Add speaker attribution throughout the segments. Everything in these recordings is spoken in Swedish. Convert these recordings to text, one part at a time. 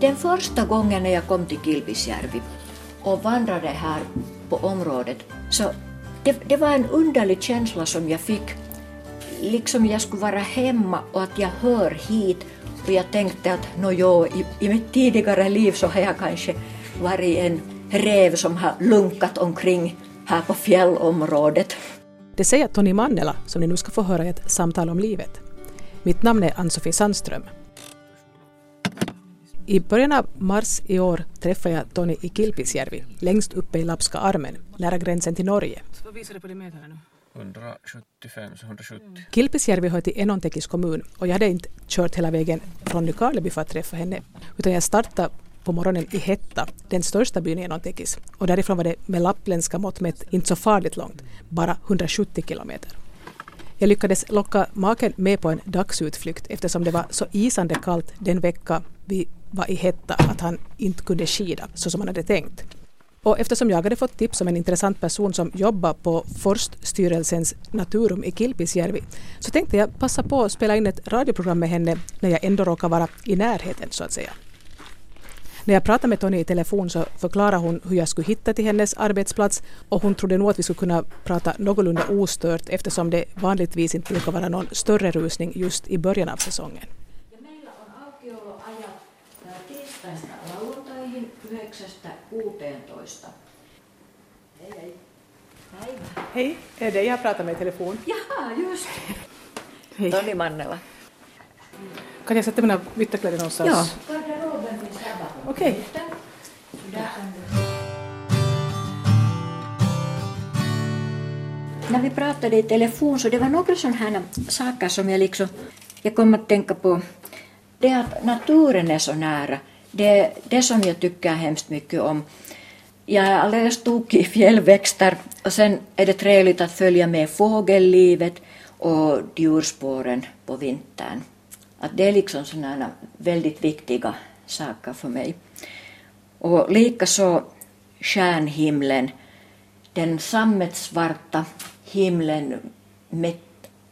Speaker 1: Den första gången när jag kom till Kilpisjärvi och vandrade här på området så det, det var en underlig känsla som jag fick. Liksom jag skulle vara hemma och att jag hör hit och jag tänkte att no, jo, i, i mitt tidigare liv så har jag kanske varit en räv som har lunkat omkring här på fjällområdet.
Speaker 2: Det säger Tony Mannela som ni nu ska få höra i ett samtal om livet. Mitt namn är Ann-Sofie Sandström. I början av mars i år träffade jag Tony i Kilpisjärvi, längst uppe i Lapska armen, nära gränsen till Norge.
Speaker 3: Vad visar det på din mätare nu?
Speaker 4: 175, så 170.
Speaker 2: Kilpisjärvi hör till Enontekis kommun och jag hade inte kört hela vägen från Nykarleby för att träffa henne, utan jag startade på morgonen i Hetta, den största byn i Enontekis. Och därifrån var det med lappländska mått mätt inte så farligt långt, bara 170 kilometer. Jag lyckades locka maken med på en dagsutflykt eftersom det var så isande kallt den vecka vi var i hetta att han inte kunde skida så som han hade tänkt. Och eftersom jag hade fått tips om en intressant person som jobbar på Forststyrelsens Naturum i Kilpisjärvi så tänkte jag passa på att spela in ett radioprogram med henne när jag ändå råkar vara i närheten så att säga. När jag pratade med Tony i telefon så förklarade hon hur jag skulle hitta till hennes arbetsplats och hon trodde nog att vi skulle kunna prata någorlunda ostört eftersom det vanligtvis inte brukar vara någon större rusning just i början av säsongen.
Speaker 1: 9.16. Hei hei. Päivä.
Speaker 2: Hej, är det jag pratar med i telefon?
Speaker 1: Jaha, just.
Speaker 2: Hej.
Speaker 1: Toni Mannela.
Speaker 2: Kan jag sätta mina vinterkläder någonstans?
Speaker 1: Ja. Garderoben finns där bakom.
Speaker 2: Okej.
Speaker 1: Du. När vi pratade i telefon så det var några sådana här saker som jag liksom, jag kom att tänka på. Det att naturen är så nära, det det som jag tycker hemskt mycket om. Jag är alldeles tokig i fjällväxter och sen är det trevligt att följa med fågellivet och djurspåren på vintern. Att det är liksom sådana väldigt viktiga saker för mig. Och likaså stjärnhimlen, den sammetsvarta himlen med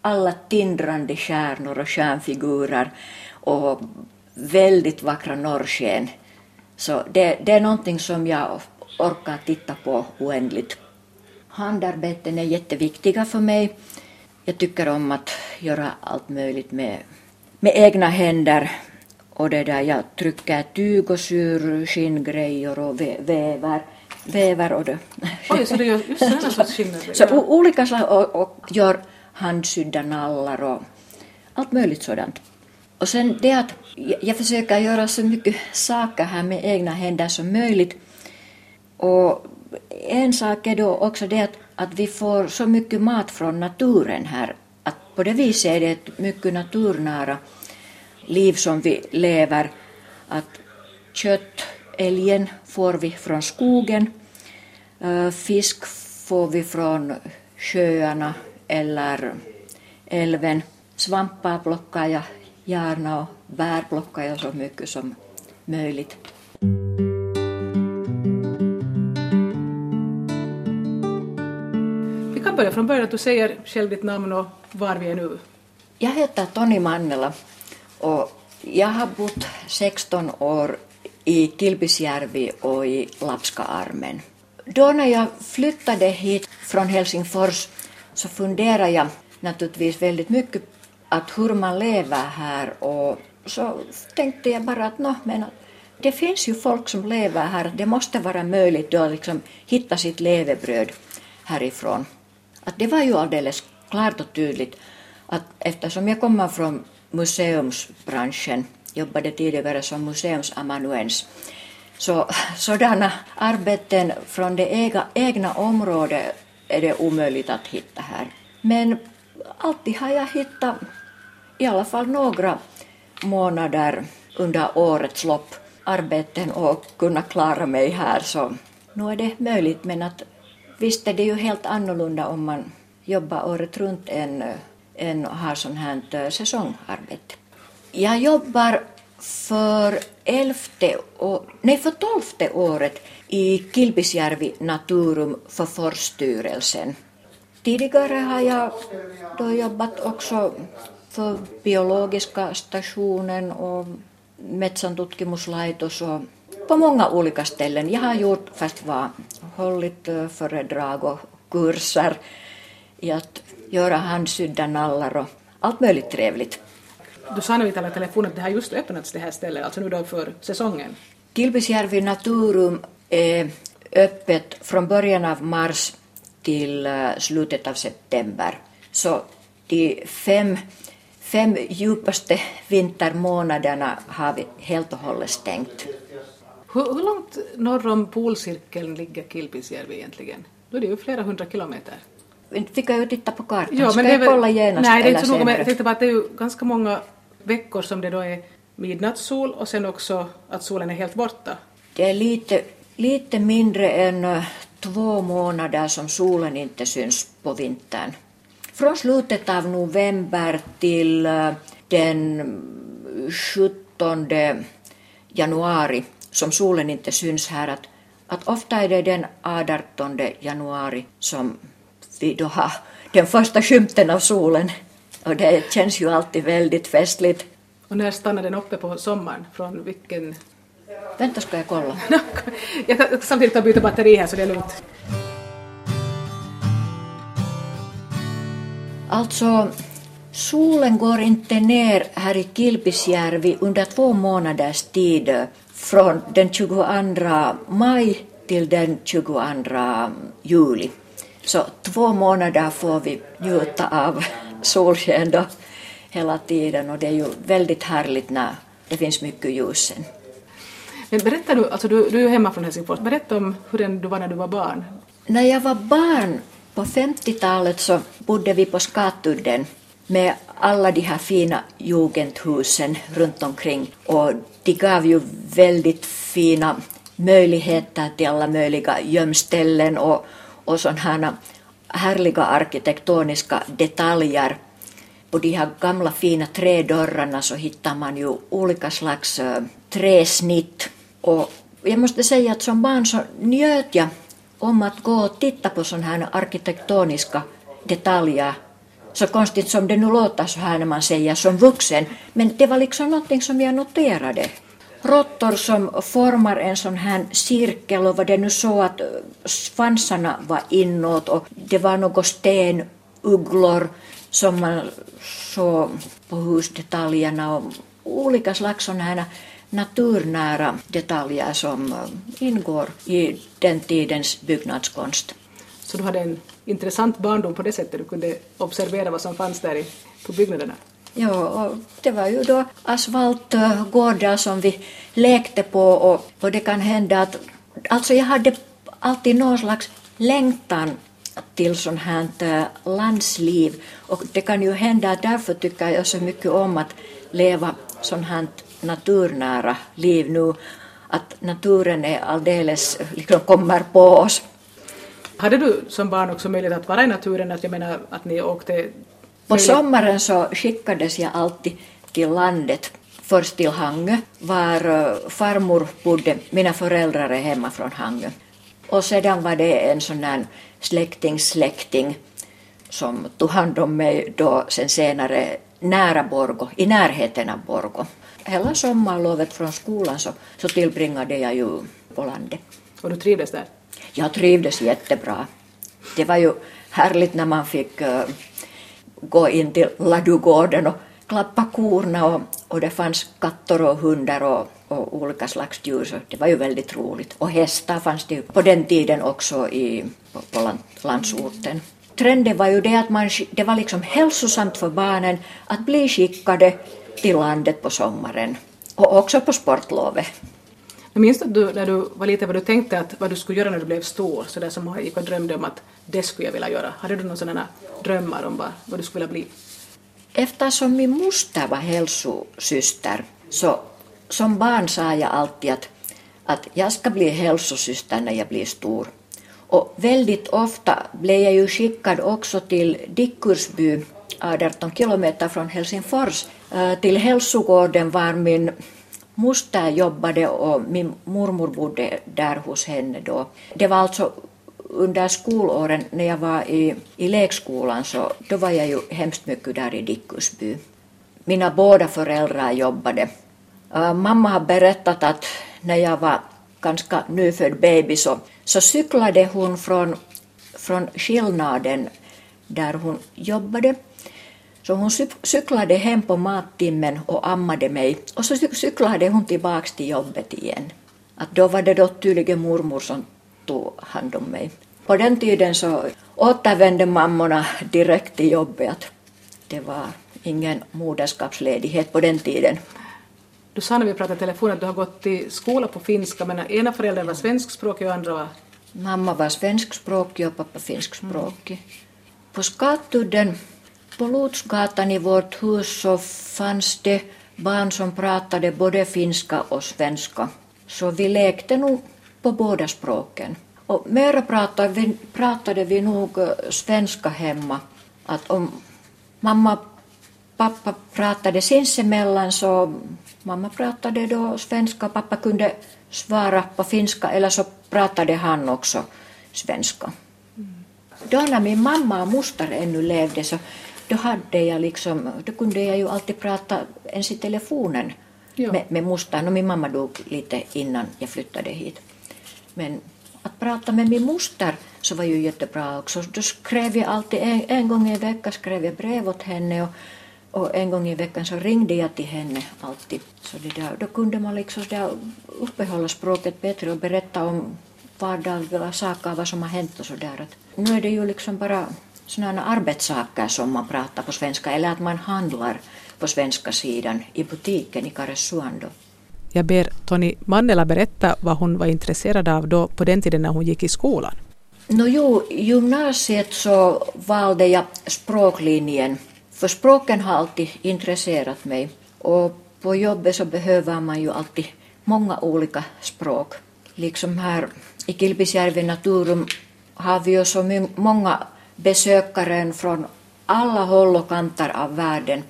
Speaker 1: alla tindrande stjärnor och stjärnfigurer och väldigt vackra norrsken. Så det, det är någonting som jag orkar titta på oändligt. Handarbeten är jätteviktiga för mig. Jag tycker om att göra allt möjligt med, med egna händer. Och det där, jag trycker tyg och syr skinngrejer och vä- väver, väver och det.
Speaker 3: Oj, så du gör just sådana sorts skillnader?
Speaker 1: Så olika slag och, och gör handsydda nallar och allt möjligt sådant. Och sen det att jag, försöker göra så mycket saker här med egna händer som möjligt. Och en sak är då också det att, att vi får så mycket mat från naturen här. Att på det viset är det ett mycket naturnära liv som vi lever. Att kött, älgen får vi från skogen. Eh, fisk får vi från sjöarna eller älven. Svampar plockar jag gärna och plockar jag så mycket som möjligt.
Speaker 3: Vi kan börja från början att du säger själv ditt namn och var vi är nu.
Speaker 1: Jag heter Toni Mannela och jag har bott 16 år i Kilpisjärvi och i Lapska-armen. Då när jag flyttade hit från Helsingfors så funderade jag naturligtvis väldigt mycket att hur man lever här och så tänkte jag bara att no, men det finns ju folk som lever här, det måste vara möjligt att liksom hitta sitt levebröd härifrån. Att det var ju alldeles klart och tydligt att eftersom jag kommer från museumsbranschen, jobbade tidigare som museumsamanuens, så sådana arbeten från det egna, egna området är det omöjligt att hitta här. Men alltid har jag hittat i alla fall några månader under årets lopp arbeten och kunna klara mig här så nu är det möjligt men att visst är det ju helt annorlunda om man jobbar året runt än, än har sånt här eh, säsongarbete. Jag jobbar för elfte och, nej, för tolfte året i Kilpisjärvi Naturum för forsstyrelsen. Tidigare har jag då jobbat också för biologiska stationen och Metsän tutkimuslaitos och på många olika ställen. Jag har gjort, fast var hållit föredrag och kurser i att göra handsydda nallar och allt möjligt trevligt.
Speaker 2: Du sa nu i telefon att det har just öppnats det här stället, alltså nu då för säsongen.
Speaker 1: Kilpisjärvi Naturum är öppet från början av mars till slutet av september. Så de fem, fem djupaste vintermånaderna har vi helt och hållet stängt.
Speaker 2: Hur, hur långt norr om polcirkeln ligger Kilpisjärvi egentligen? Då är det ju flera hundra kilometer.
Speaker 1: Fick jag ju titta på kartan.
Speaker 2: Ja,
Speaker 1: Ska
Speaker 2: men det är
Speaker 1: jag kolla genast
Speaker 2: Nej, det är inte så noga, men jag tänkte bara att det är ju ganska många veckor som det då är midnattssol och sen också att solen är helt borta.
Speaker 1: Det är lite, lite mindre än eh, två månader som solen inte syns på vintern. Från slutet av november till den 17 januari som solen inte syns här. Att, att ofta är det den 18 januari som vi då har den första skymten av solen. Och det känns ju alltid väldigt festligt.
Speaker 2: Och när stannar den uppe på sommaren? Från vilken...
Speaker 1: Vänta ska jag kolla.
Speaker 2: jag kan samtidigt byta batteri här så det är lugnt.
Speaker 1: Alltså, solen går inte ner här i Kilpisjärvi under två månaders tid från den 22 maj till den 22 juli. Så två månader får vi njuta av solsken då hela tiden och det är ju väldigt härligt när det finns mycket ljus sen.
Speaker 2: Men berätta du, alltså du, du är hemma från Helsingfors, berätta om hur den du var när du var barn.
Speaker 1: När jag var barn på 50-talet så bodde vi på Skatudden med alla de här fina jugendhusen runt omkring och de gav ju väldigt fina möjligheter till alla möjliga gömställen och, och sådana här härliga arkitektoniska detaljer. På de här gamla fina trädörrarna så hittar man ju olika slags eh, träsnitt. Och jag måste säga att som barn så njöt jag om att gå och titta på sådana här arkitektoniska detaljer. Så konstigt som det nu låter så här när man säger som vuxen, men det var liksom någonting som jag noterade. Råttor som formar en sån här cirkel och var det nu så att svansarna var inåt och det var några stenugglor som man såg på husdetaljerna och olika slags sådana här naturnära detaljer som eh, ingår i den tidens byggnadskonst.
Speaker 2: Så du hade en intressant barndom på det sättet, du kunde observera vad som fanns där i, på byggnaderna.
Speaker 1: Ja, och det var ju då asfaltgårdar som vi lekte på och, och det kan hända att alltså jag hade alltid någon slags längtan till sånt här eh, landsliv och det kan ju hända att därför tycker jag så mycket om att leva sånt här naturnära liv nu att naturen är alldeles, liksom kommer på oss.
Speaker 2: Hade du som barn också möjlighet att vara i naturen, att jag menar att ni åkte...
Speaker 1: På sommaren så skickades jag alltid till landet, först till Hangö, var eh, farmor bodde, mina föräldrar är hemma från Hangö. Och sedan var det en sån där släktings släkting som tog hand om mig då sen senare nära Borgo, i närheten av Borgo. Hela sommarlovet från skolan så, så tillbringade jag ju på landet.
Speaker 2: Och du trivdes där?
Speaker 1: Jag trivdes jättebra. Det var ju härligt när man fick uh, gå in till ladugården och klappa korna och, och det fanns katter och hundar och, och olika slags djur. Så det var ju väldigt roligt. Och hästar fanns det ju på den tiden också i, på, på land, landsorten. Trenden var ju det att man, det var liksom hälsosamt för barnen att bli skickade till landet på sommaren och också på sportlovet.
Speaker 2: Jag minns att du när du var liten vad du tänkte att vad du skulle göra när du blev stor, så där som man gick och drömde om att det skulle jag vilja göra. Hade du några sådana drömmar om vad, vad du skulle vilja bli?
Speaker 1: Eftersom min moster var hälsosyster så som barn sa jag alltid att, att jag ska bli hälsosyster när jag blir stor. Och väldigt ofta blev jag ju skickad också till Dickursby, 18 kilometer från Helsingfors, till hälsogården var min moster jobbade och min mormor bodde där hos henne då. Det var alltså under skolåren när jag var i, i lekskolan så då var jag ju hemskt mycket där i Dickusby. Mina båda föräldrar jobbade Äh, mamma har berättat att när jag var ganska nyfödd baby så, så cyklade hon från, från skillnaden där hon jobbade. Så hon cyklade hem på mattimmen och ammade mig och så cyklade hon tillbaks till jobbet igen. Att då var det då tydligen mormor som tog hand om mig. På den tiden så återvände mammorna direkt till jobbet. Det var ingen moderskapsledighet på den tiden.
Speaker 2: Du sa när vi pratade i telefon att du har gått i skola på finska men ena föräldern var svenskspråkig och andra var?
Speaker 1: Mamma var svenskspråkig och pappa finskspråkig. Mm. På Skatudden, på Lotsgatan i vårt hus så fanns det barn som pratade både finska och svenska. Så vi lekte nog på båda språken. Och mera pratade vi, pratade vi nog svenska hemma. Att om mamma och pappa pratade sinsemellan så mamma pratade då svenska och pappa kunde svara på finska eller så pratade han också svenska. Mm. Då när min mamma och moster ännu levde så då hade jag liksom, då kunde jag ju alltid prata ens i telefonen med, med moster. Och min mamma dog lite innan jag flyttade hit. Men att prata med min moster så var ju jättebra också. Då skrev jag alltid, en, en gång i veckan skrev jag brev åt henne och, och en gång i veckan så ringde jag till henne alltid. Så det där, då kunde man liksom där uppehålla språket bättre och berätta om vardagliga saker, vad som har hänt och sådär. Nu är det ju liksom bara sådana arbetssaker som man pratar på svenska eller att man handlar på svenska sidan i butiken i Karesuando.
Speaker 5: Jag ber Tony Mannela berätta vad hon var intresserad av då på den tiden när hon gick i skolan.
Speaker 1: No, jo, gymnasiet så valde jag språklinjen, för språken har alltid intresserat mig. Och på jobbet så behöver man ju alltid många olika språk. Liksom här i Kilpisjärvi Naturum har vi ju så många besökare från alla håll och kanter av världen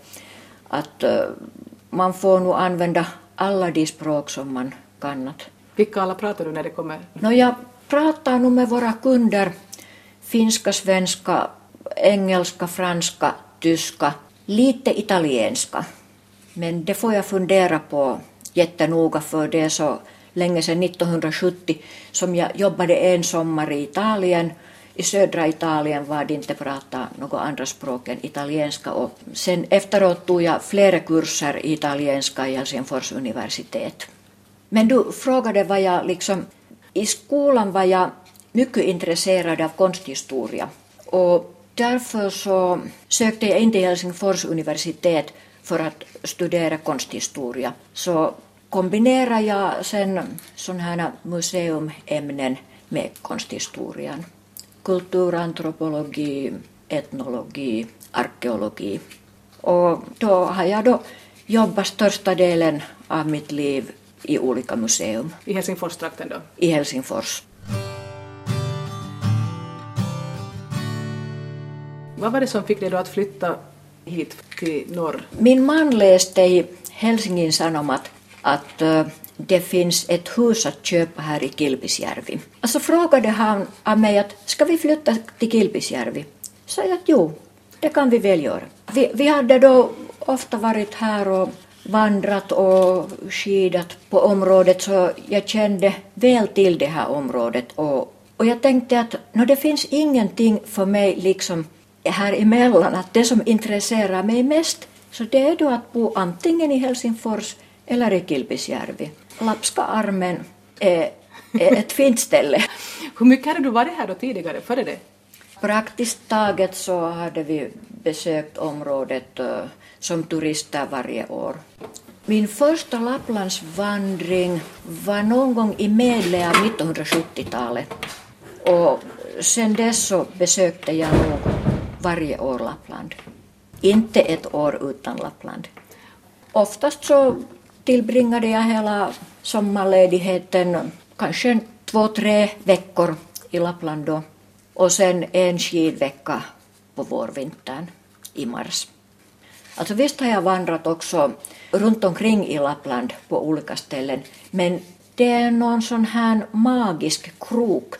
Speaker 1: att uh, man får nog använda alla de språk som man kan.
Speaker 2: Vilka alla pratar du när det kommer?
Speaker 1: No, jag pratar nog med våra kunder finska, svenska, engelska, franska, tyska, lite italienska. Men det får jag fundera på jättenoga för det är så länge sedan 1970 som jag jobbade en sommar i Italien i södra Italien var det inte prata något andra språk än italienska och sen efteråt tog jag flera kurser i italienska i Helsingfors universitet. Men du frågade vad jag liksom, i skolan var jag mycket intresserad av konsthistoria och därför så sökte jag in till Helsingfors universitet för att studera konsthistoria. Så kombinerade jag sen sådana här museumämnen med konsthistorien kulturantropologi, etnologi, arkeologi. Och då har jag då jobbat största delen av mitt liv i olika museum.
Speaker 2: I Helsingfors-trakten då?
Speaker 1: I Helsingfors.
Speaker 2: Vad var det som fick dig då att flytta hit till norr?
Speaker 1: Min man läste i Helsingin Sanomat att uh, det finns ett hus att köpa här i Kilpisjärvi. Och så frågade han av mig att ska vi flytta till Kilpisjärvi? Så jag att jo, det kan vi väl göra. Vi, vi hade då ofta varit här och vandrat och skidat på området så jag kände väl till det här området och, och jag tänkte att no, det finns ingenting för mig liksom här emellan att det som intresserar mig mest så det är då att bo antingen i Helsingfors eller i Kilpisjärvi. Lapska armen är, är ett fint ställe.
Speaker 2: Hur mycket hade du varit här då tidigare, före det?
Speaker 1: Praktiskt taget så hade vi besökt området uh, som turister varje år. Min första Lapplandsvandring var någon gång i medle av 1970-talet. Och sen dess så besökte jag nog varje år Lappland. Inte ett år utan Lappland. Oftast så tillbringade jag hela sommarledigheten, kanske två, tre veckor i Lappland då. Och sen en skidvecka på vårvintern i mars. Alltså visst har jag vandrat också runt omkring i Lappland på olika ställen, men det är någon sån här magisk krok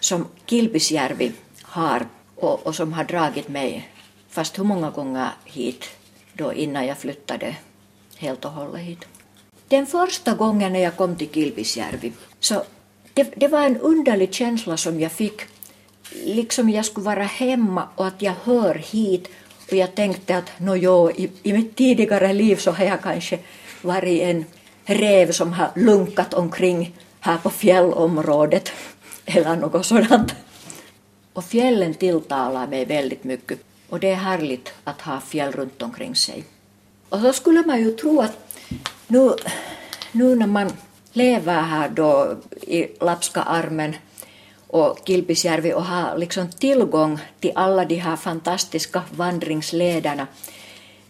Speaker 1: som Kilpisjärvi har och, och som har dragit mig, fast hur många gånger hit då innan jag flyttade helt och hållet hit. Den första gången när jag kom till Kilpisjärvi så det, det var en underlig känsla som jag fick. Liksom jag skulle vara hemma och att jag hör hit och jag tänkte att no jo, i, i mitt tidigare liv så har jag kanske varit en räv som har lunkat omkring här på fjällområdet eller något sådant. Och fjällen tilltalar mig väldigt mycket och det är härligt att ha fjäll runt omkring sig. Och så skulle man ju tro att nu, nu när man lever här då i Lapska armen och Kilpisjärvi och har liksom tillgång till alla de här fantastiska vandringslederna.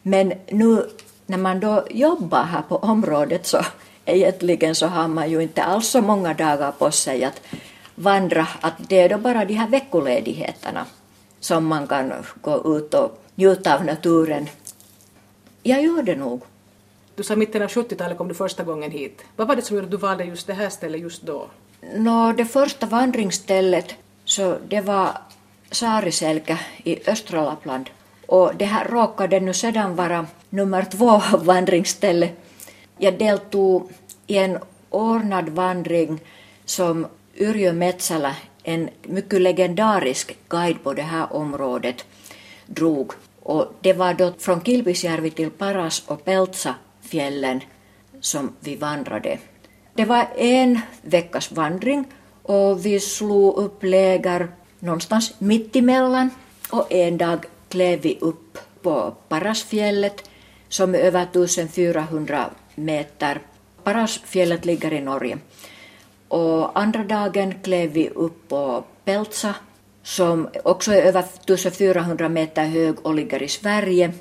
Speaker 1: Men nu när man då jobbar här på området så egentligen så har man ju inte alls så många dagar på sig att vandra, att det är då bara de här veckoledigheterna som man kan gå ut och njuta av naturen. Jag gör det nog.
Speaker 2: Du sa mitten av 70-talet kom du första gången hit. Vad var det som gjorde att du valde just det här stället just då?
Speaker 1: No, det första vandringsstället så det var Saariselkä i östra Lappland. Och det här råkade nu sedan vara nummer två vandringsställe. Jag deltog i en ordnad vandring som Yrjö Metsälä, en mycket legendarisk guide på det här området, drog. Och det var då från Kilpisjärvi till Paras och Peltsa fjällen som vi vandrade. Det var en veckas vandring och vi slog upp läger någonstans mittemellan och en dag klev vi upp på Parasfjället som är över 1400 meter. Parasfjället ligger i Norge. Och andra dagen klev vi upp på Peltsa som också är över 1400 meter hög och ligger i Sverige.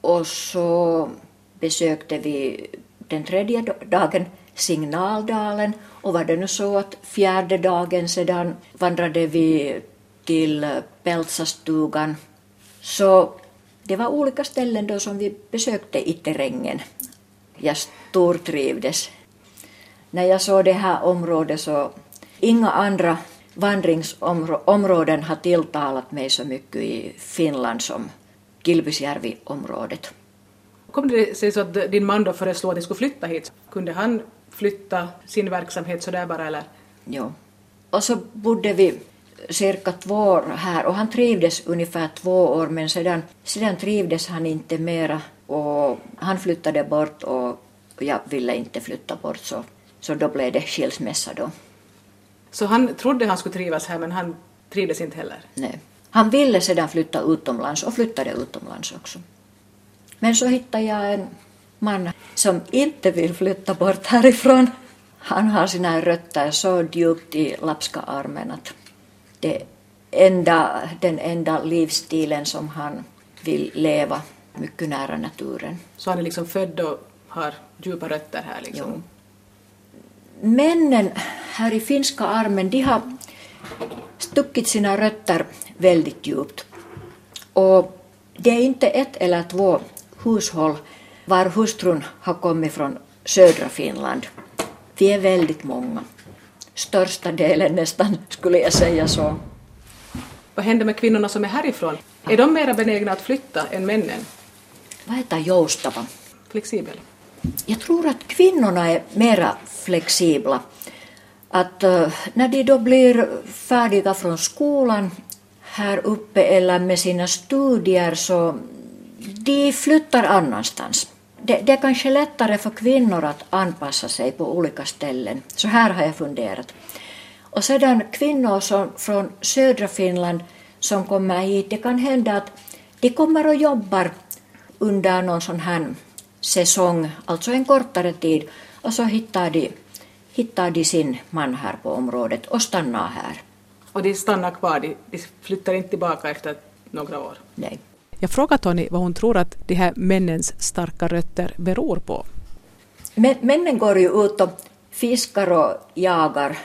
Speaker 1: Och så besökte vi den tredje dagen Signaldalen och var det nu så att fjärde dagen sedan vandrade vi till Peltsastugan. Så det var olika ställen då som vi besökte i terrängen. Jag stortrivdes. När jag såg det här området så inga andra vandringsområden har tilltalat mig så mycket i Finland som Kilpisjärvi-området.
Speaker 2: Kom det sig så att din man då föreslog att ni skulle flytta hit? Kunde han flytta sin verksamhet sådär bara eller?
Speaker 1: Jo. Och så bodde vi cirka två år här och han trivdes ungefär två år men sedan, sedan trivdes han inte mera och han flyttade bort och jag ville inte flytta bort så, så då blev det skilsmässa då.
Speaker 2: Så han trodde han skulle trivas här men han trivdes inte heller?
Speaker 1: Nej. Han ville sedan flytta utomlands och flyttade utomlands också. Men så hittade jag en man som inte vill flytta bort härifrån. Han har sina rötter så djupt i lapska armen att det enda, den enda livsstilen som han vill leva mycket nära naturen.
Speaker 2: Så han är liksom född och har djupa rötter här liksom? Jo.
Speaker 1: Männen här i finska armen, de har stuckit sina rötter väldigt djupt. Och det är inte ett eller två hushåll var hustrun har kommit från södra Finland. Vi är väldigt många. Största delen nästan, skulle jag säga så.
Speaker 2: Vad händer med kvinnorna som är härifrån? Är de mera benägna att flytta än männen?
Speaker 1: Vad heter joustava?
Speaker 2: Flexibel?
Speaker 1: Jag tror att kvinnorna är mera flexibla. Att uh, när de då blir färdiga från skolan här uppe eller med sina studier så de flyttar annanstans. Det, det är kanske lättare för kvinnor att anpassa sig på olika ställen. Så här har jag funderat. Och sedan kvinnor som, från södra Finland som kommer hit, det kan hända att de kommer och jobbar under någon sån här säsong, alltså en kortare tid, och så hittar de, hittar de sin man här på området och stannar här.
Speaker 2: Och de stannar kvar, de, de flyttar inte tillbaka efter några år?
Speaker 1: Nej.
Speaker 5: Jag frågade Tony vad hon tror att de här männens starka rötter beror på.
Speaker 1: männen går ju ut och fiskar och jagar.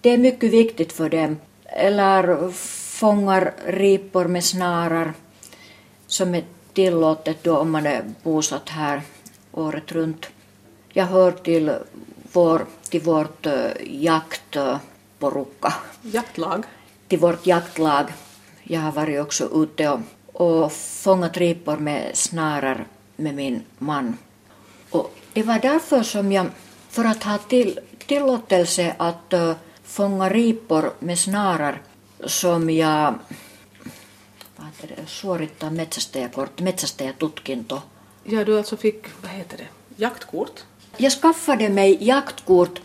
Speaker 1: Det är mycket viktigt för dem. Eller fångar ripor med snarar som är tillåtet då om man är bosatt här året runt. Jag hör till, vår, till vårt uh, jaktporukka.
Speaker 2: Jaktlag?
Speaker 1: Till vårt jaktlag. Jag har varit också ute och och fångat ripor med snarar med min man. Och Det var därför som jag, för att ha till, tillåtelse att uh, fånga ripor med snarar, som jag det, suorittaa metsästäjäkort, metsästäjätutkinto.
Speaker 2: Ja, du alltså fick, vad heter det, jaktkort?
Speaker 1: Jag skaffade mig jaktkort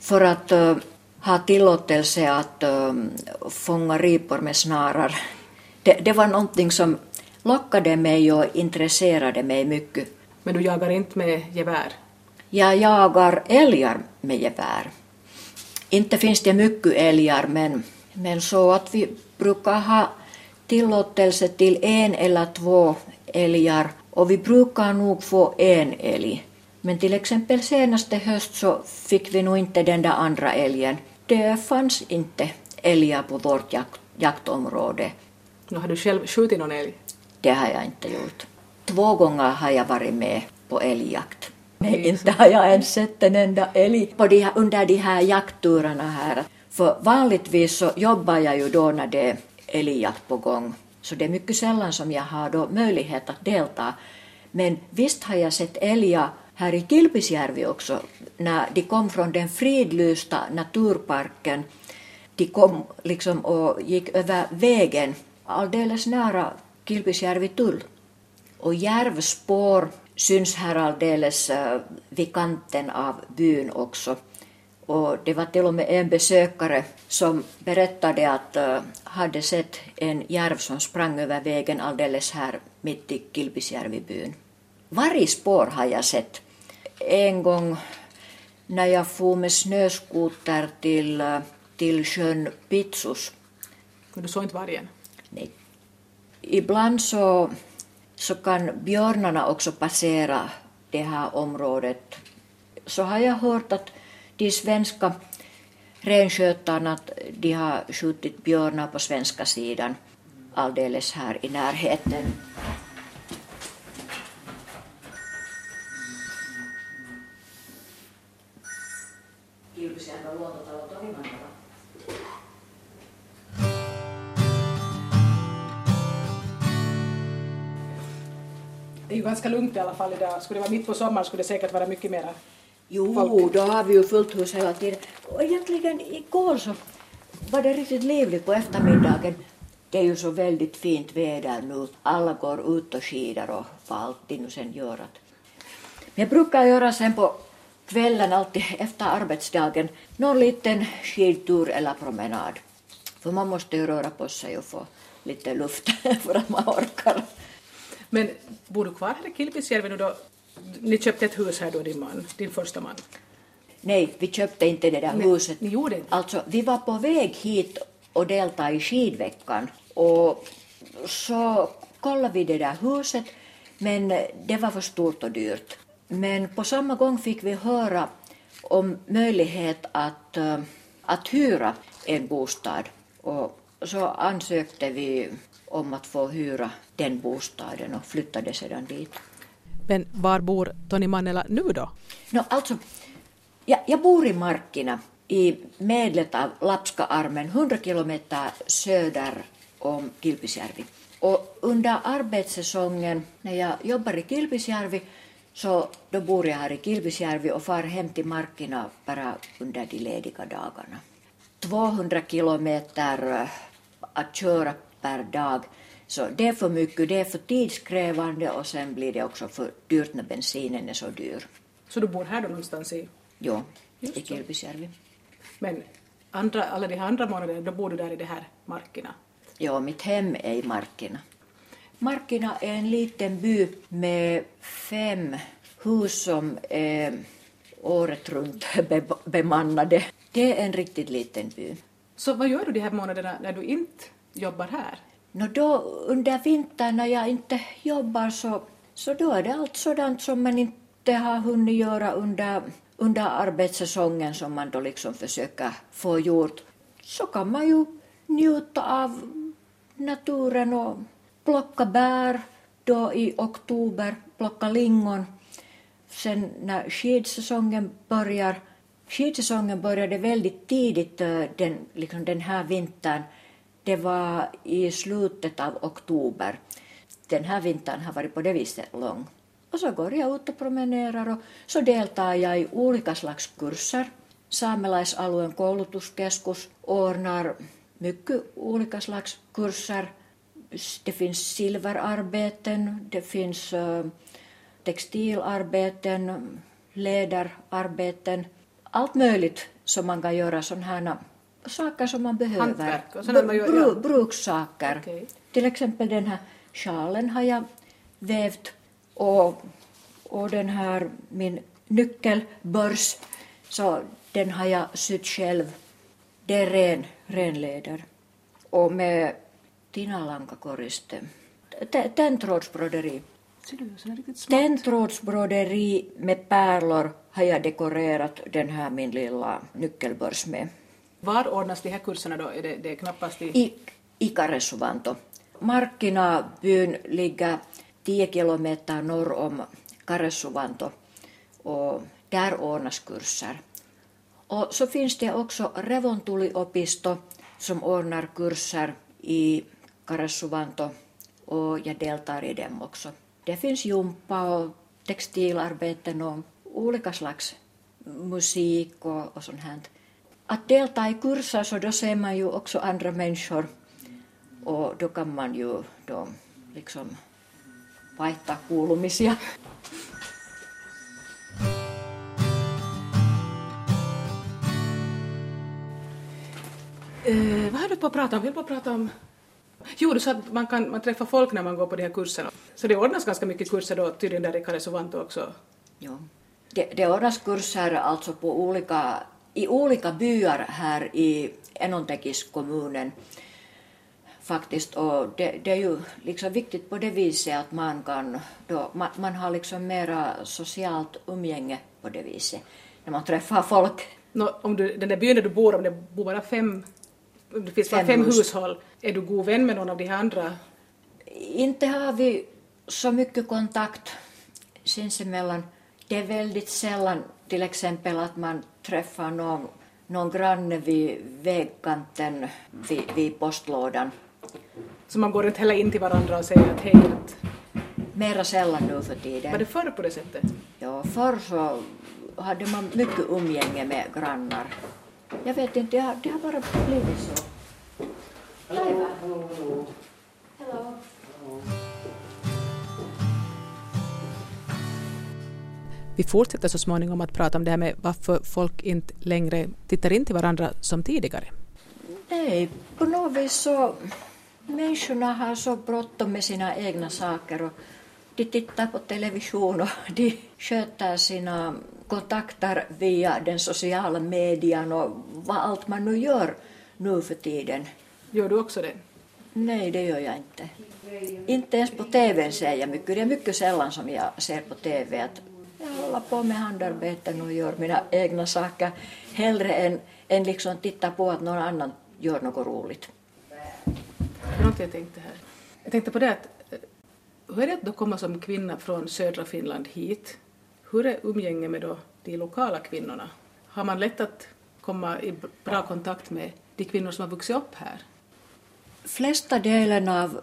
Speaker 1: för att uh, ha tillåtelse att uh, fånga ripor med snarar. Det, det var någonting som lockade mig och intresserade mig mycket.
Speaker 2: Men du jagar inte med gevär?
Speaker 1: Jag jagar älgar med gevär. Inte finns det mycket älgar, men, men så att vi brukar ha tillåtelse till en eller två älgar och vi brukar nog få en älg. Men till exempel senaste höst så fick vi nog inte den där andra älgen. Det fanns inte älgar på vårt jakt, jaktområde.
Speaker 2: Nu har du själv skjutit någon älg?
Speaker 1: Det har jag inte gjort. Två gånger har jag varit med på älgjakt. Men inte har jag ens sett en enda älg på de här, under de här jaktturerna här. För vanligtvis så jobbar jag ju då när det är älgjakt på gång. Så det är mycket sällan som jag har då möjlighet att delta. Men visst har jag sett älgar här i Kilpisjärvi också, när de kom från den fridlysta naturparken. De kom liksom och gick över vägen alldeles nära Kilpisjärvi tull. Och järvspår syns här alldeles äh, vid kanten av byn också. Och det var till och med en besökare som berättade att uh, hade sett en järv som sprang över vägen alldeles här mitt i Kilpisjärvibyn. Vargspår har jag sett. En gång när jag for med snöskoter till, äh, till sjön Pitsus.
Speaker 2: Men du såg inte vargen?
Speaker 1: Nej. Ibland så, så kan björnarna också passera det här området. Så har jag hört att de svenska renskötarna de har skjutit björnar på svenska sidan alldeles här i närheten.
Speaker 2: Ganska lugnt i alla fall idag. Skulle det vara mitt på sommaren skulle det säkert vara mycket mera.
Speaker 1: Jo,
Speaker 2: Folk.
Speaker 1: då har vi ju fullt hus hela tiden. Och egentligen igår så var det riktigt livligt på eftermiddagen. Det är ju så väldigt fint väder nu. Alla går ut och skidar och vad alltid nu sen gör. Att. Men jag brukar göra sen på kvällen, alltid efter arbetsdagen, någon liten skidtur eller promenad. För man måste ju röra på sig och få lite luft för att man orkar.
Speaker 2: Men bor du kvar här i Kilpisjärvi nu då? Ni köpte ett hus här då, din man, din första man.
Speaker 1: Nej, vi köpte inte det där
Speaker 2: Men
Speaker 1: huset.
Speaker 2: ni gjorde inte?
Speaker 1: Alltså, vi var på väg hit och delta i skidveckan. Och så kollade vi det där huset, men det var för stort och dyrt. Men på samma gång fick vi höra om möjlighet att, eh, att hyra en bostad. Och så ansökte vi om att få hyra den bostaden och flyttade sedan dit.
Speaker 5: Men var bor Toni Mannela nu då?
Speaker 1: No, alltså, jag, jag bor i Markkina i medlet av Lapska-armen, 100 kilometer söder om Kilpisjärvi. Och under arbetssäsongen när jag jobbar i Kilpisjärvi så då bor jag här i Kilpisjärvi och far hem till Markkina bara under de lediga dagarna. 200 kilometer att köra per dag, så det är för mycket, det är för tidskrävande och sen blir det också för dyrt när bensinen är så dyr.
Speaker 2: Så du bor här då någonstans i...
Speaker 1: Jo,
Speaker 2: Just
Speaker 1: i. Kilpisjärvi.
Speaker 2: Men andra, alla de här andra månaderna, då bor du där i de här markerna.
Speaker 1: Ja, mitt hem är i Markkina. Markkina är en liten by med fem hus som är året runt be- bemannade. Det är en riktigt liten by.
Speaker 2: Så vad gör du de här månaderna när du inte jobbar här?
Speaker 1: No då, under vintern när jag inte jobbar så, så då är det allt sådant som man inte har hunnit göra under, under arbetssäsongen som man då liksom försöker få gjort. Så kan man ju njuta av naturen och plocka bär då i oktober, plocka lingon. Sen när skidsäsongen börjar, skidsäsongen började väldigt tidigt eh, den, liksom den här vintern. Det var i slutet av oktober. Den här vintern har varit på det viset lång. Och så går jag ut och promenerar och så deltar jag i olika slags kurser. Saamelaisalueen koulutuskeskus ordnar mycket olika slags kurser. Det finns silverarbeten, det finns eh, textilarbeten, läderarbeten. Allt möjligt som man kan göra sådana här saker som man behöver.
Speaker 2: Hantverk och sådana man gör,
Speaker 1: Bru-
Speaker 2: ja.
Speaker 1: Brukssaker.
Speaker 2: Okej.
Speaker 1: Till exempel den här sjalen har jag vävt och, och den här min nyckelbörs, så den har jag sytt själv. Det är ren, ren läder. Och med tinalankakoriste.
Speaker 2: Smart.
Speaker 1: Tändtrådsbroderi med pärlor har jag dekorerat den här min lilla nyckelbörs med.
Speaker 2: Var ordnas de här kurserna då? Är det, det är knappast i...
Speaker 1: I, i Karesuvanto. Markkinabyn ligger 10 kilometer norr om Karesuvanto och där ordnas kurser. Och så finns det också Revontuliopisto som ordnar kurser i Karesuvanto och jag deltar i dem också. Det finns jumpa och textilarbeten och olika slags musik och, och sånt här. Att delta i kurser så då ser man ju också andra människor och då kan man ju då liksom vaihtaa kuulumisia.
Speaker 2: Eh, vad har du på att prata om? Vi på att prata om... Jo, du sa att man kan man träffar folk när man går på de här kurserna. Så det ordnas ganska mycket kurser då tydligen där i Karesuvanto också.
Speaker 1: Ja. Det, det ordnas kurser alltså på olika, i olika byar här i Enontekis-kommunen faktiskt. Och det, det är ju liksom viktigt på det viset att man kan då, man, man har liksom mera socialt umgänge på det viset när man träffar folk.
Speaker 2: Nå, om du, den där byn där du bor, om det bor bara fem, det finns bara
Speaker 1: Fem
Speaker 2: fem
Speaker 1: hus.
Speaker 2: hushåll, är du god vän med någon av de här andra?
Speaker 1: Inte har vi så mycket kontakt sinsemellan. Det är väldigt sällan till exempel att man träffar någon, någon granne vid vägkanten vid, vid postlådan.
Speaker 2: Så man går inte heller in till varandra och säger att hej, att,
Speaker 1: Mera sällan nu för
Speaker 2: var
Speaker 1: tiden.
Speaker 2: det förr på det sättet?
Speaker 1: Ja, förr så hade man mycket umgänge med grannar. Jag vet inte, det har, det har bara blivit så. Hello. Hello.
Speaker 5: Vi fortsätter så småningom att prata om det här med varför folk inte längre tittar in till varandra som tidigare.
Speaker 1: Nej, på något vis så... Människorna har så bråttom med sina egna saker och de tittar på television och de sköter sina kontakter via den sociala median och vad allt man nu gör nu för tiden.
Speaker 2: Gör du också det?
Speaker 1: Nej, det gör jag inte. Inte ens på TVn ser jag mycket. Det är mycket sällan som jag ser på TV att jag håller på med handarbeten och gör mina egna saker hellre än, än liksom titta på att någon annan gör något roligt.
Speaker 2: Något jag tänkte här. Jag tänkte på det att eh, hur är det att komma som kvinna från södra Finland hit? Hur är umgänge med då de lokala kvinnorna? Har man lätt att komma i bra kontakt med de kvinnor som har vuxit upp här?
Speaker 1: Flesta delen av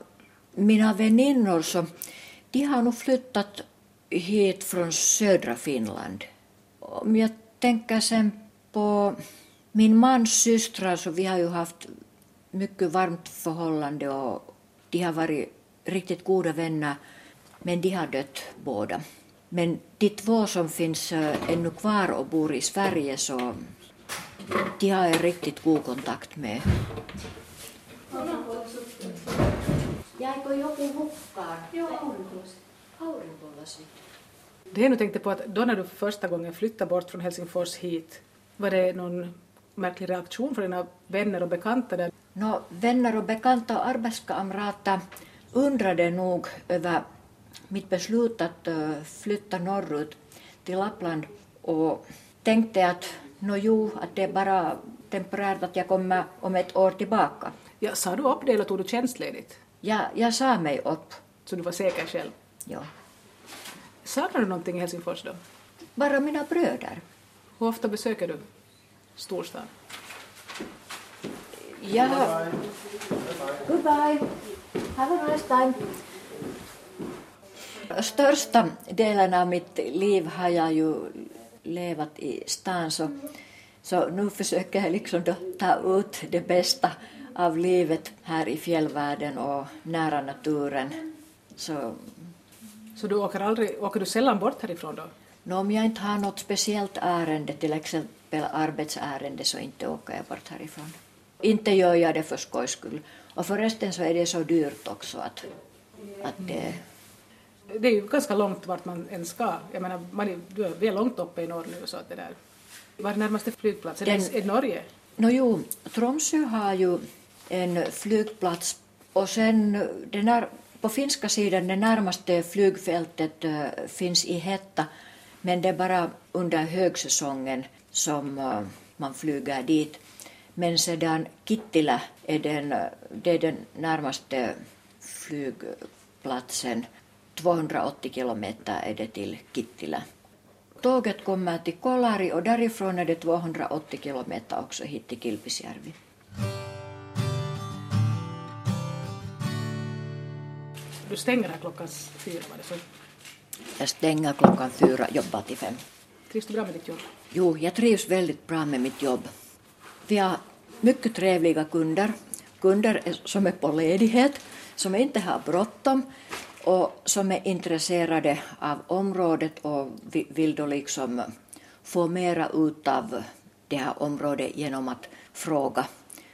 Speaker 1: mina väninnor så de har nog flyttat hit från södra Finland. Om jag tänker sen på min mans systrar så vi har ju haft mycket varmt förhållande och de har varit riktigt goda vänner men de har dött båda. Men de två som finns eh, ännu kvar och bor i Sverige så de har jag riktigt god kontakt med. Jäikö joku hukkaan? Joo, aurinkolasi. Aurinkolasi.
Speaker 2: Det jag nu tänkte på att då när du första gången flyttade bort från Helsingfors hit, var det någon märklig reaktion från dina vänner och bekanta där?
Speaker 1: No, vänner och bekanta och arbetskamrater undrade nog över mitt beslut att eh, flytta norrut till Lappland och tänkte att no jo, att det är bara temporärt att jag kommer om ett år tillbaka.
Speaker 2: Ja, sa du upp det eller tog du tjänstledigt?
Speaker 1: Jag, jag sa mig upp.
Speaker 2: Så du var säker själv?
Speaker 1: Ja.
Speaker 2: Saknar du någonting i Helsingfors då?
Speaker 1: Bara mina bröder.
Speaker 2: Hur ofta besöker du storstan?
Speaker 1: Jag har... Goodbye. Have a nice time. Största delen av mitt liv har jag ju levat i stan så, så nu försöker jag liksom ta ut det bästa av livet här i fjällvärlden och nära naturen. Så,
Speaker 2: Så du åker, aldrig, åker du sällan bort härifrån då?
Speaker 1: nå, om jag inte har något speciellt ärende, till exempel arbetsärende, så inte åker jag bort härifrån. Inte gör jag det för skojs skull. Och förresten så är det så dyrt också att, att det...
Speaker 2: Det är ju ganska långt vart man än ska. Jag menar, man är, du är väl långt uppe i norr nu så att det där... Var är närmaste flygplats? Är
Speaker 1: Den-
Speaker 2: är det Norge?
Speaker 1: Nå jo, Tromsö har ju en flygplats och sen den här, på finska sidan det närmaste flygfältet eh, finns i Hetta men det är bara under högsäsongen som eh, man flyger dit. Men sedan Kittilä är den, eh, det är den närmaste flygplatsen. 280 kilometer är det till Kittilä. Tåget kommer till Kolari och därifrån är det 280 kilometer också hit till Kilpisjärvi.
Speaker 2: Du stänger här klockan fyra var det så.
Speaker 1: Jag stänger klockan fyra, jobbar till fem.
Speaker 2: Trivs du bra med ditt jobb?
Speaker 1: Jo, jag trivs väldigt bra med mitt jobb. Vi har mycket trevliga kunder, kunder som är på ledighet, som inte har bråttom och som är intresserade av området och vi- vill då liksom få mera ut av det här området genom att fråga,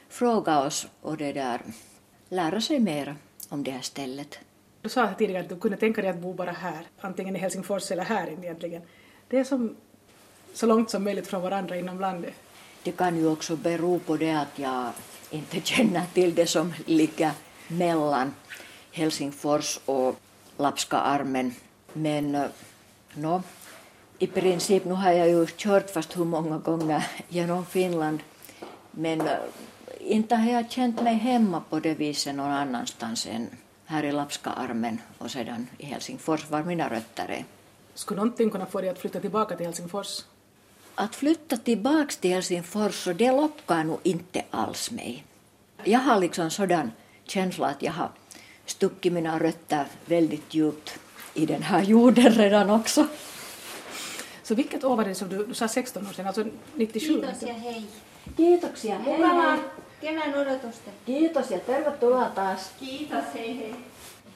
Speaker 1: fråga oss och det där, lära sig mera om det här stället.
Speaker 2: Du sa här tidigare att du kunde tänka dig att bo bara här, antingen i Helsingfors eller här egentligen. Det är som så långt som möjligt från varandra inom landet.
Speaker 1: Det kan ju också bero på det att jag inte känner till det som ligger mellan Helsingfors och Lapska armen. Men eh, no, nå, i princip, nu har jag ju kört fast hur många gånger genom Finland. Men eh, inte har jag känt mig hemma på det viset någon annanstans än här i Lapska armen och sedan i Helsingfors var mina rötter är.
Speaker 2: Skulle någonting kunna få dig att flytta tillbaka till Helsingfors?
Speaker 1: Att flytta tillbaks till Helsingfors, så det lockar nog inte alls mig. Jag har liksom sådan känsla att jag har stuckit mina rötter väldigt djupt i den här jorden redan också.
Speaker 2: Så vilket år var det som du, du sa 16 år sedan, alltså 97?
Speaker 6: Kiitos ja hei.
Speaker 1: Kiitoksia. Hei,
Speaker 6: Mukavaa
Speaker 1: hei.
Speaker 6: Kevään odotusta.
Speaker 1: Kiitos ja tervetuloa taas.
Speaker 6: Kiitos, hei hei.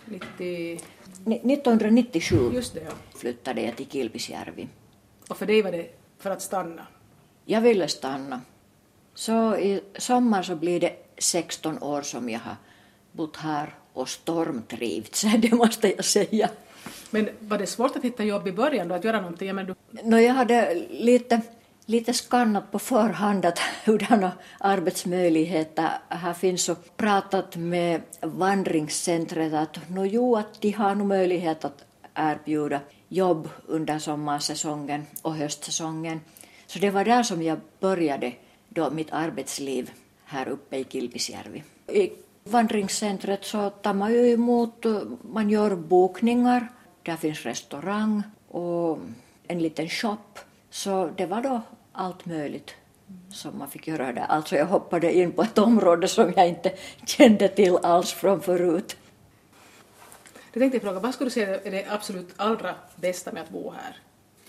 Speaker 2: 90...
Speaker 1: Ni- 1997
Speaker 2: Just det, ja.
Speaker 1: flyttade jag till Kilpisjärvi.
Speaker 2: Och för dig var det för att stanna.
Speaker 1: Jag ville stanna. Så i sommar så blir det 16 år som jag har bott här och stormtrivts, det måste jag säga.
Speaker 2: Men var det svårt att hitta jobb i början då, att göra någonting? Jag menar, du,
Speaker 1: No, jag hade lite, lite skannat på förhand att hurdana arbetsmöjligheter här finns och pratat med vandringscentret att no, jo, att de har nog möjlighet att erbjuda jobb under sommarsäsongen och höstsäsongen. Så det var där som jag började då mitt arbetsliv här uppe i Kilpisjärvi. I vandringscentret så tar man ju emot, man gör bokningar, där finns restaurang och en liten shop. Så det var då allt möjligt som man fick göra där. Alltså jag hoppade in på ett område som jag inte kände till alls från förut.
Speaker 2: jag tänkte fråga, vad skulle du säga är det absolut allra bästa med att bo här?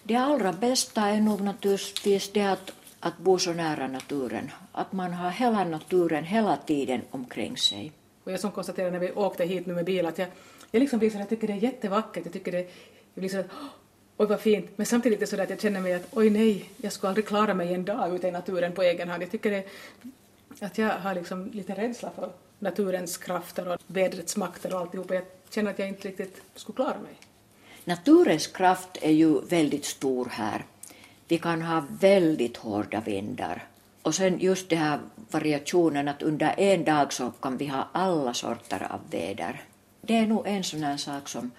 Speaker 1: Det allra bästa är nog naturligtvis det att, att bo så nära naturen. Att man har hela naturen hela tiden omkring sig.
Speaker 2: Och jag som konstaterade när vi åkte hit nu med bil att jag, jag liksom blir så jag tycker det är jättevackert, jag tycker det, jag blir så att "Åh, oj vad fint, men samtidigt är det så att jag känner mig att oj nej, jag skulle aldrig klara mig en dag ute i naturen på egen hand. Jag tycker det, att jag har liksom lite rädsla för naturens krafter och vädrets makter och alltihopa. Jag känner att jag inte riktigt skulle klara mig.
Speaker 1: Naturens kraft är ju väldigt stor här. Vi kan ha väldigt hårda vindar. Och sen just den här variationen att under en dag så kan vi ha alla sorter av väder. Det är nog en sån här sak som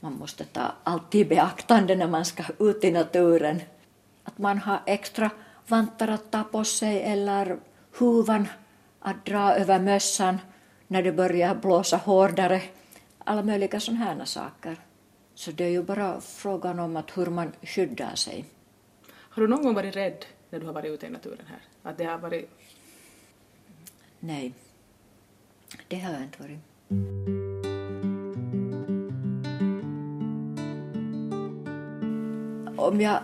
Speaker 1: man måste ta alltid beaktande när man ska ut i naturen. Att man har extra vantar att ta på sig eller huvan att dra över mössan när det börjar blåsa hårdare. Alla möjliga sådana här saker. Så det är ju bara frågan om att hur man skyddar sig.
Speaker 2: Har du någon gång varit rädd när du har varit ute i naturen här? Att det har varit...
Speaker 1: Nej, det har jag inte varit. Om jag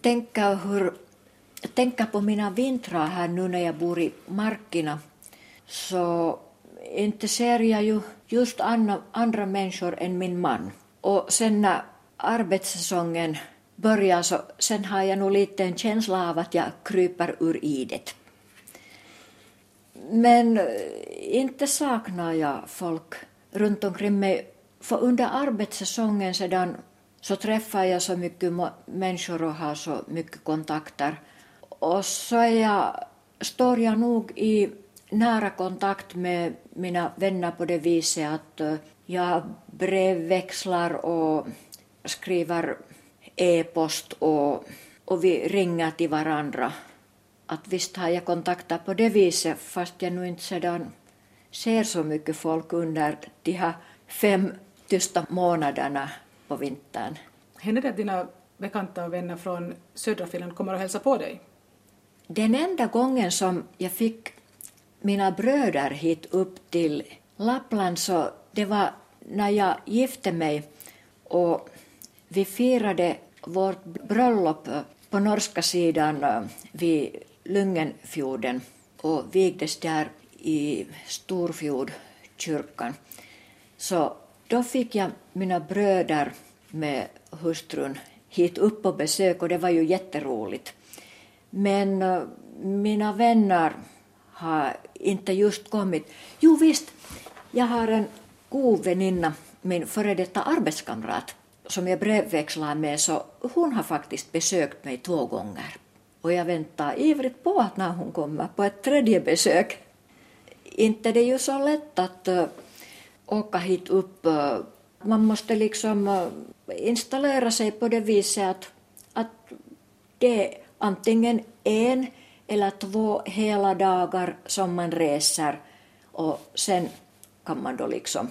Speaker 1: tänker, hur, tänker på mina vintrar här nu när jag bor i markerna så inte ser jag ju just andra, andra människor än min man. Och sen när arbetssäsongen börjar så sen har jag nog lite en känsla av att jag kryper ur idet. Men eh, inte saknar jag folk runt omkring mig. För under arbetssäsongen sedan så träffar jag så mycket människor och har så mycket kontakter. Och så är jag, står jag nog i nära kontakt med mina vänner på det viset att eh, jag brevväxlar och skriver e-post och, och vi ringer till varandra. Att visst har jag kontakter på det viset fast jag nu inte sedan ser så mycket folk under de här fem tysta månaderna på vintern.
Speaker 2: Händer det att dina bekanta och vänner från södra Finland kommer och hälsar på dig?
Speaker 1: Den enda gången som jag fick mina bröder hit upp till Lappland så det var när jag gifte mig och vi firade vårt bröllop på norska sidan eh, vid Lyngenfjorden och vigdes där i Storfjordkyrkan. Så då fick jag mina bröder med hustrun hit upp på besök och det var ju jätteroligt. Men eh, mina vänner har inte just kommit. Jo visst, jag har en god väninna, min före detta arbetskamrat, som jag brevväxlar med, så hon har faktiskt besökt mig två gånger. Och jag väntar ivrigt på att när hon kommer på ett tredje besök. Inte det är ju så lätt att eh, åka hit upp. Eh, man måste liksom eh, installera sig på det viset att, att det är antingen en eller två hela dagar som man reser och sen kan man då liksom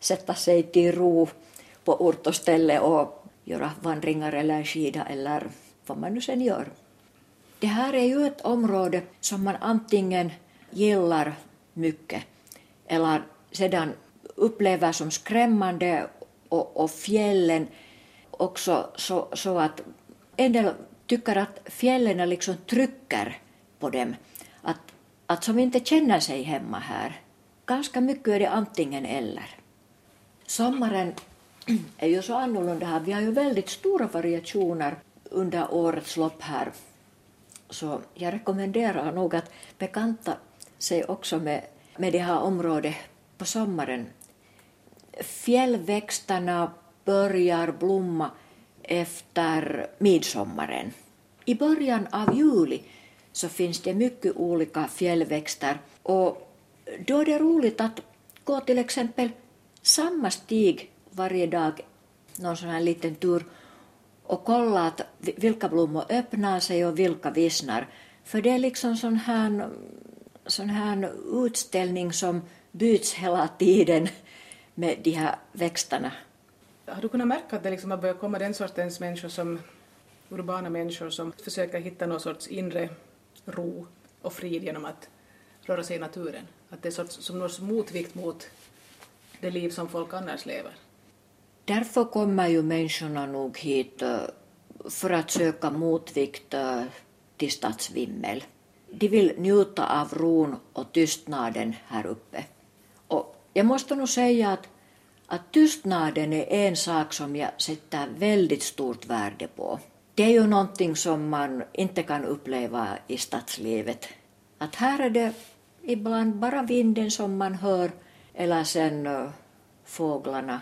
Speaker 1: sätta sig till ro på ort och ställe och göra vandringar eller skida eller vad man nu sen gör. Det här är ju ett område som man antingen gillar mycket eller sedan upplever som skrämmande och, och fjällen också så, så att en del tycker att fjällen liksom trycker på dem, att, att som inte känner sig hemma här. Ganska mycket är det antingen eller. Sommaren är ju så annorlunda här. Vi har ju väldigt stora variationer under årets lopp här. Så jag rekommenderar nog att bekanta sig också med, med det här området på sommaren. Fjällväxterna börjar blomma efter midsommaren. I början av juli så finns det mycket olika fjällväxter och då är det roligt att gå till exempel samma stig varje dag, någon sån här liten tur och kolla att vilka blommor öppnar sig och vilka vissnar. För det är liksom sån här, sån här utställning som byts hela tiden med de här växterna.
Speaker 2: Har du kunnat märka att det liksom har börjat komma den sortens människor som urbana människor som försöker hitta någon sorts inre ro och frid genom att röra sig i naturen? Att det är sorts, som någon motvikt mot det liv som folk annars lever?
Speaker 1: Därför kommer ju människorna nog hit eh, för att söka motvikt eh, till stadsvimmel. De vill njuta av ron och tystnaden här uppe. Jag måste nog säga att, att tystnaden är en sak som jag sätter väldigt stort värde på. Det är ju någonting som man inte kan uppleva i stadslivet. Att här är det ibland bara vinden som man hör eller sen uh, fåglarna.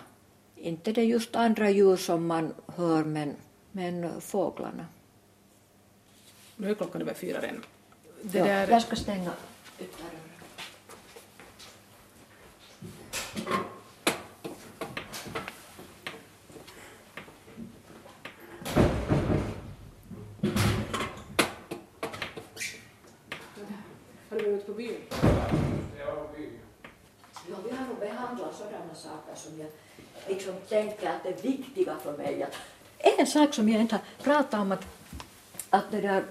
Speaker 1: Inte det just andra djur som man hör men, men uh, fåglarna.
Speaker 2: Nu är klockan över fyra redan.
Speaker 1: Det ja, där... Jag ska stänga ytterdörren.
Speaker 2: Har du varit på byn?
Speaker 1: Ja, vi har nog behandlat sådana saker som jag liksom tänker att är viktiga för mig. En sak som jag inte har pratat om att, att det där,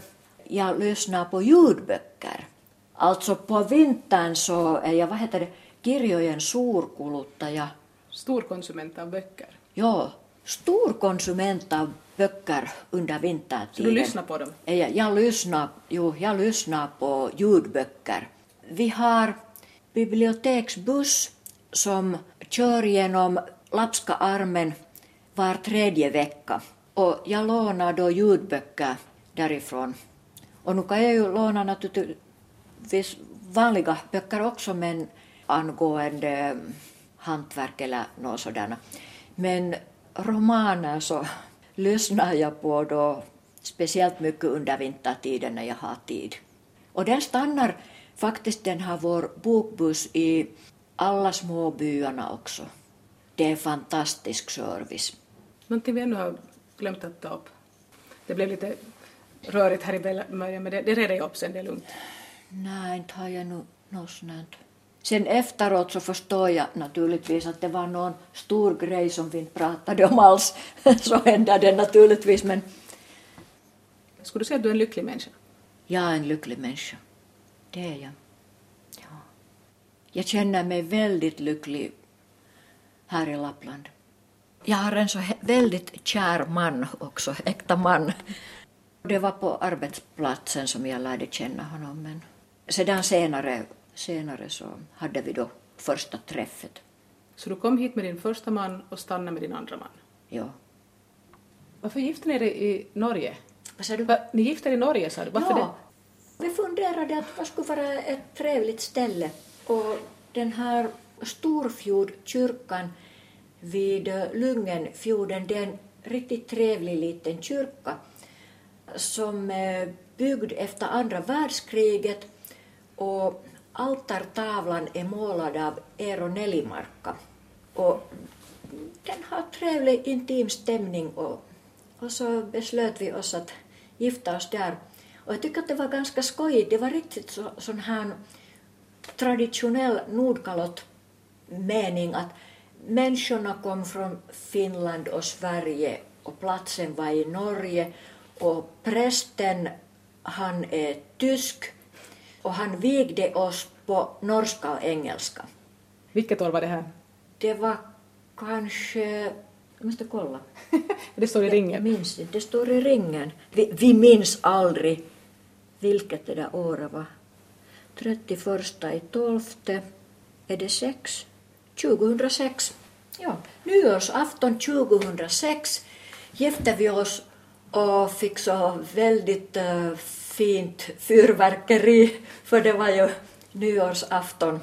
Speaker 1: jag lyssnar på ljudböcker. Alltså på vintern så är jag, vad heter det, kirjojen suurkuluttaja.
Speaker 2: Stor konsument av böcker?
Speaker 1: Ja, stor konsument av böcker under
Speaker 2: Så
Speaker 1: vintertiden.
Speaker 2: du lyssnar på dem?
Speaker 1: Jag, jag, lyssnar, jo, jag lyssnar på ljudböcker. Vi har biblioteksbuss som kör genom Lapska armen var tredje vecka. Och jag lånar då ljudböcker därifrån. Och nu kan jag ju låna naturligtvis vanliga böcker också, men angående hantverk eller något sådant. Men romaner så lyssnar jag på då speciellt mycket under vintertiden när jag har tid. Och den stannar faktiskt, den har vår bokbuss i alla små byarna också. Det är fantastisk service.
Speaker 2: Någonting vi ännu har glömt att ta upp. Det blev lite rörigt här i början, men det, det redde jag upp sen, det är lugnt.
Speaker 1: Nej, inte har jag nu något sånt. Sen efteråt så förstår jag naturligtvis att det var någon stor grej som vi inte pratade om alls. så hände det naturligtvis, men
Speaker 2: Skulle du säga att du är en lycklig människa?
Speaker 1: jag är en lycklig människa. Det är jag. Ja. Jag känner mig väldigt lycklig här i Lappland. Jag har en så väldigt kär man också, äkta man. Det var på arbetsplatsen som jag lärde känna honom. Men sedan senare, senare så hade vi då första träffet.
Speaker 2: Så du kom hit med din första man och stannade med din andra man.
Speaker 1: Ja.
Speaker 2: Varför gifte ni er i Norge?
Speaker 1: Vad sa du?
Speaker 2: Va, ni gifte er i Norge sa du, varför det?
Speaker 1: ja. Vi funderade att vad skulle vara ett trevligt ställe. Och den här Storfjordkyrkan vid Lyngenfjorden, det är en riktigt trevlig liten kyrka som är byggd efter andra världskriget och altartavlan är e målad av Eero Nelimarkka. Och den har trevlig intim stämning och, och så beslöt vi oss att gifta oss där. Och jag tycker att det var ganska skojigt. Det var riktigt så, sån här traditionell Nordkalott-mening att människorna kom från Finland och Sverige och platsen var i Norge och prästen han är tysk och han vigde oss på norska och engelska.
Speaker 2: Vilket år var det här?
Speaker 1: Det var kanske... Jag måste kolla.
Speaker 2: Det står i
Speaker 1: Jag
Speaker 2: ringen.
Speaker 1: minns inte. Det står i ringen. Vi, vi minns aldrig vilket det där året var. 31 i 12. Är det 6? 2006. Ja, nyårsafton 2006 gifte vi oss och fick så väldigt eh, fint fyrverkeri, för det var ju nyårsafton.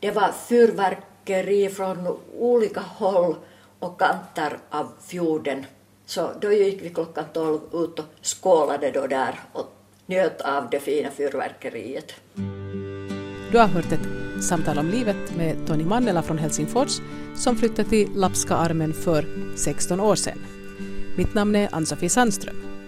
Speaker 1: Det var fyrverkeri från olika håll och kanter av fjorden. Så då gick vi klockan 12 ut och skålade då där och njöt av det fina fyrverkeriet.
Speaker 5: Du har hört ett samtal om livet med Tony Mannela från Helsingfors som flyttade till Lapska armen för 16 år sedan. Mitt namn är Ann-Sofie Sandström.